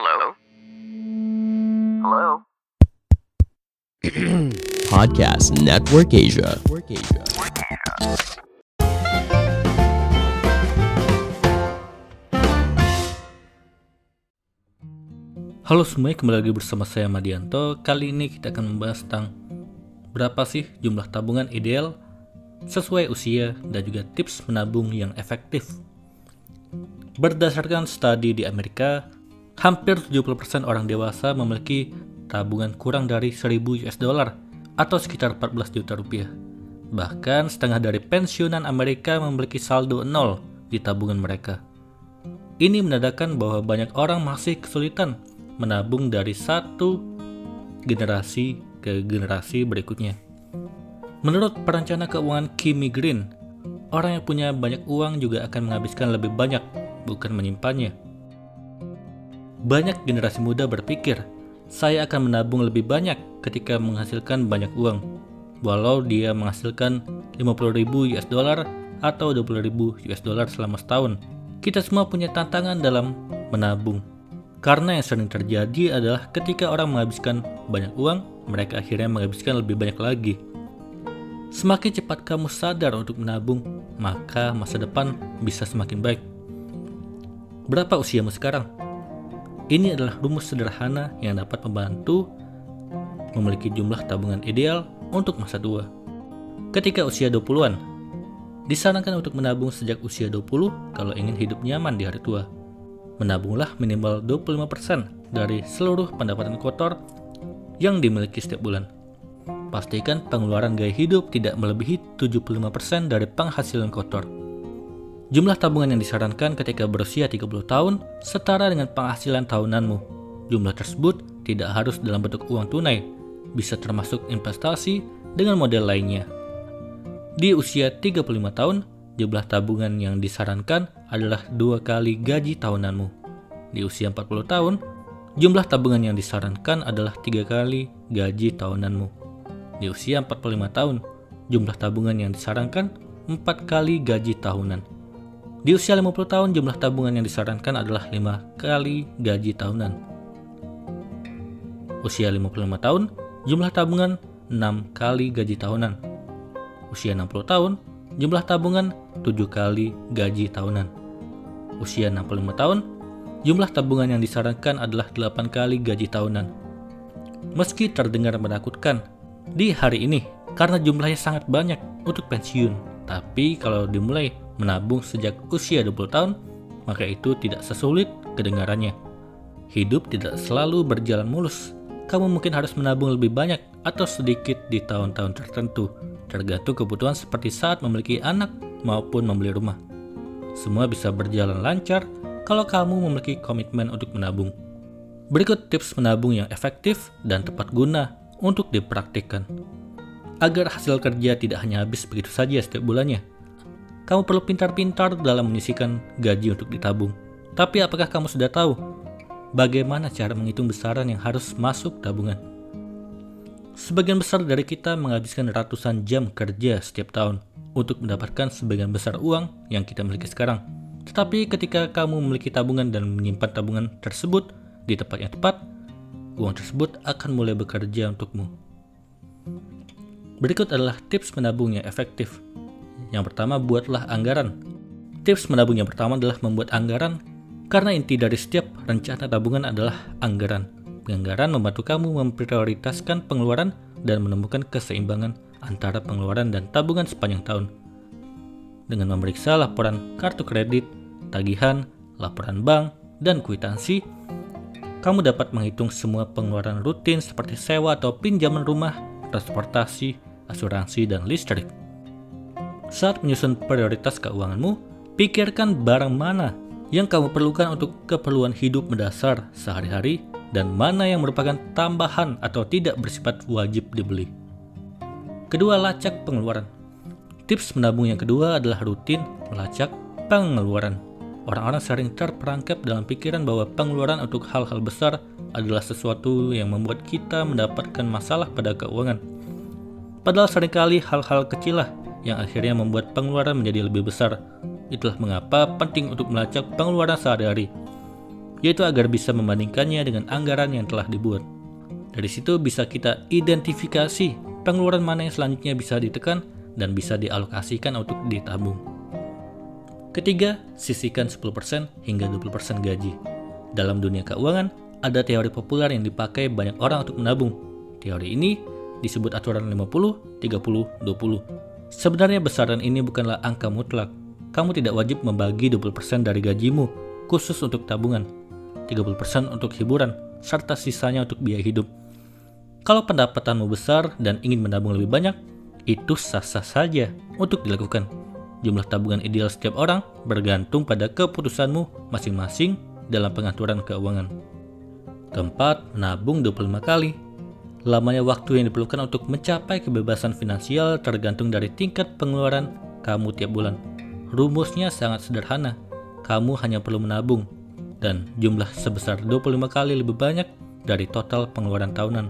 Hello? Hello? Podcast Network Asia. Halo semuanya, kembali lagi bersama saya Madianto. Kali ini kita akan membahas tentang berapa sih jumlah tabungan ideal sesuai usia dan juga tips menabung yang efektif. Berdasarkan studi di Amerika, hampir 70% orang dewasa memiliki tabungan kurang dari 1000 US dollar atau sekitar 14 juta rupiah. Bahkan setengah dari pensiunan Amerika memiliki saldo nol di tabungan mereka. Ini menandakan bahwa banyak orang masih kesulitan menabung dari satu generasi ke generasi berikutnya. Menurut perencana keuangan Kimmy Green, orang yang punya banyak uang juga akan menghabiskan lebih banyak, bukan menyimpannya. Banyak generasi muda berpikir, saya akan menabung lebih banyak ketika menghasilkan banyak uang, walau dia menghasilkan 50.000 US dollar atau 20.000 US dollar selama setahun. Kita semua punya tantangan dalam menabung. Karena yang sering terjadi adalah ketika orang menghabiskan banyak uang, mereka akhirnya menghabiskan lebih banyak lagi. Semakin cepat kamu sadar untuk menabung, maka masa depan bisa semakin baik. Berapa usiamu sekarang? Ini adalah rumus sederhana yang dapat membantu memiliki jumlah tabungan ideal untuk masa tua. Ketika usia 20-an, disarankan untuk menabung sejak usia 20 kalau ingin hidup nyaman di hari tua menabunglah minimal 25% dari seluruh pendapatan kotor yang dimiliki setiap bulan. Pastikan pengeluaran gaya hidup tidak melebihi 75% dari penghasilan kotor. Jumlah tabungan yang disarankan ketika berusia 30 tahun setara dengan penghasilan tahunanmu. Jumlah tersebut tidak harus dalam bentuk uang tunai, bisa termasuk investasi dengan model lainnya. Di usia 35 tahun, jumlah tabungan yang disarankan adalah dua kali gaji tahunanmu. Di usia 40 tahun, jumlah tabungan yang disarankan adalah tiga kali gaji tahunanmu. Di usia 45 tahun, jumlah tabungan yang disarankan empat kali gaji tahunan. Di usia 50 tahun, jumlah tabungan yang disarankan adalah lima kali gaji tahunan. Usia 55 tahun, jumlah tabungan 6 kali gaji tahunan. Usia 60 tahun, jumlah tabungan 7 kali gaji tahunan usia 65 tahun, jumlah tabungan yang disarankan adalah 8 kali gaji tahunan. Meski terdengar menakutkan, di hari ini karena jumlahnya sangat banyak untuk pensiun, tapi kalau dimulai menabung sejak usia 20 tahun, maka itu tidak sesulit kedengarannya. Hidup tidak selalu berjalan mulus. Kamu mungkin harus menabung lebih banyak atau sedikit di tahun-tahun tertentu, tergantung kebutuhan seperti saat memiliki anak maupun membeli rumah. Semua bisa berjalan lancar kalau kamu memiliki komitmen untuk menabung. Berikut tips menabung yang efektif dan tepat guna untuk dipraktikkan. Agar hasil kerja tidak hanya habis begitu saja setiap bulannya. Kamu perlu pintar-pintar dalam menyisikan gaji untuk ditabung. Tapi apakah kamu sudah tahu bagaimana cara menghitung besaran yang harus masuk tabungan? Sebagian besar dari kita menghabiskan ratusan jam kerja setiap tahun untuk mendapatkan sebagian besar uang yang kita miliki sekarang. Tetapi ketika kamu memiliki tabungan dan menyimpan tabungan tersebut di tempat yang tepat, uang tersebut akan mulai bekerja untukmu. Berikut adalah tips menabung yang efektif. Yang pertama, buatlah anggaran. Tips menabung yang pertama adalah membuat anggaran karena inti dari setiap rencana tabungan adalah anggaran. Penganggaran membantu kamu memprioritaskan pengeluaran dan menemukan keseimbangan antara pengeluaran dan tabungan sepanjang tahun. Dengan memeriksa laporan kartu kredit, tagihan, laporan bank, dan kwitansi, kamu dapat menghitung semua pengeluaran rutin seperti sewa atau pinjaman rumah, transportasi, asuransi, dan listrik. Saat menyusun prioritas keuanganmu, pikirkan barang mana yang kamu perlukan untuk keperluan hidup mendasar sehari-hari dan mana yang merupakan tambahan atau tidak bersifat wajib dibeli. Kedua, lacak pengeluaran. Tips menabung yang kedua adalah rutin melacak pengeluaran. Orang-orang sering terperangkap dalam pikiran bahwa pengeluaran untuk hal-hal besar adalah sesuatu yang membuat kita mendapatkan masalah pada keuangan. Padahal sering kali hal-hal kecil lah yang akhirnya membuat pengeluaran menjadi lebih besar. Itulah mengapa penting untuk melacak pengeluaran sehari-hari. yaitu agar bisa membandingkannya dengan anggaran yang telah dibuat. Dari situ bisa kita identifikasi pengeluaran mana yang selanjutnya bisa ditekan dan bisa dialokasikan untuk ditabung. Ketiga, sisihkan 10% hingga 20% gaji. Dalam dunia keuangan, ada teori populer yang dipakai banyak orang untuk menabung. Teori ini disebut aturan 50, 30, 20. Sebenarnya besaran ini bukanlah angka mutlak. Kamu tidak wajib membagi 20% dari gajimu khusus untuk tabungan, 30% untuk hiburan, serta sisanya untuk biaya hidup. Kalau pendapatanmu besar dan ingin menabung lebih banyak, itu sah-sah saja untuk dilakukan. Jumlah tabungan ideal setiap orang bergantung pada keputusanmu masing-masing dalam pengaturan keuangan. Keempat, menabung 25 kali. Lamanya waktu yang diperlukan untuk mencapai kebebasan finansial tergantung dari tingkat pengeluaran kamu tiap bulan. Rumusnya sangat sederhana. Kamu hanya perlu menabung dan jumlah sebesar 25 kali lebih banyak dari total pengeluaran tahunan.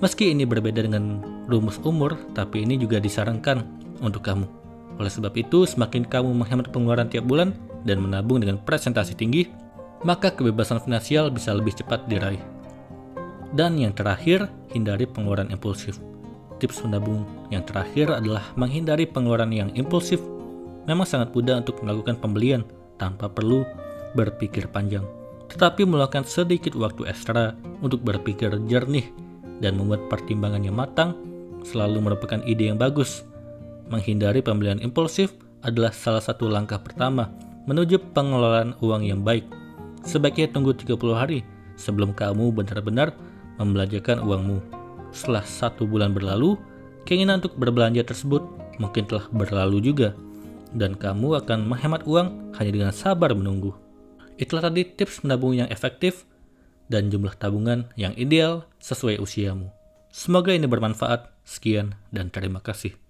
Meski ini berbeda dengan rumus umur, tapi ini juga disarankan untuk kamu. Oleh sebab itu, semakin kamu menghemat pengeluaran tiap bulan dan menabung dengan presentasi tinggi, maka kebebasan finansial bisa lebih cepat diraih. Dan yang terakhir, hindari pengeluaran impulsif. Tips menabung yang terakhir adalah menghindari pengeluaran yang impulsif. Memang sangat mudah untuk melakukan pembelian tanpa perlu berpikir panjang. Tetapi meluangkan sedikit waktu ekstra untuk berpikir jernih dan membuat pertimbangan yang matang selalu merupakan ide yang bagus. Menghindari pembelian impulsif adalah salah satu langkah pertama menuju pengelolaan uang yang baik. Sebaiknya tunggu 30 hari sebelum kamu benar-benar membelanjakan uangmu. Setelah satu bulan berlalu, keinginan untuk berbelanja tersebut mungkin telah berlalu juga, dan kamu akan menghemat uang hanya dengan sabar menunggu. Itulah tadi tips menabung yang efektif dan jumlah tabungan yang ideal sesuai usiamu. Semoga ini bermanfaat. Sekian dan terima kasih.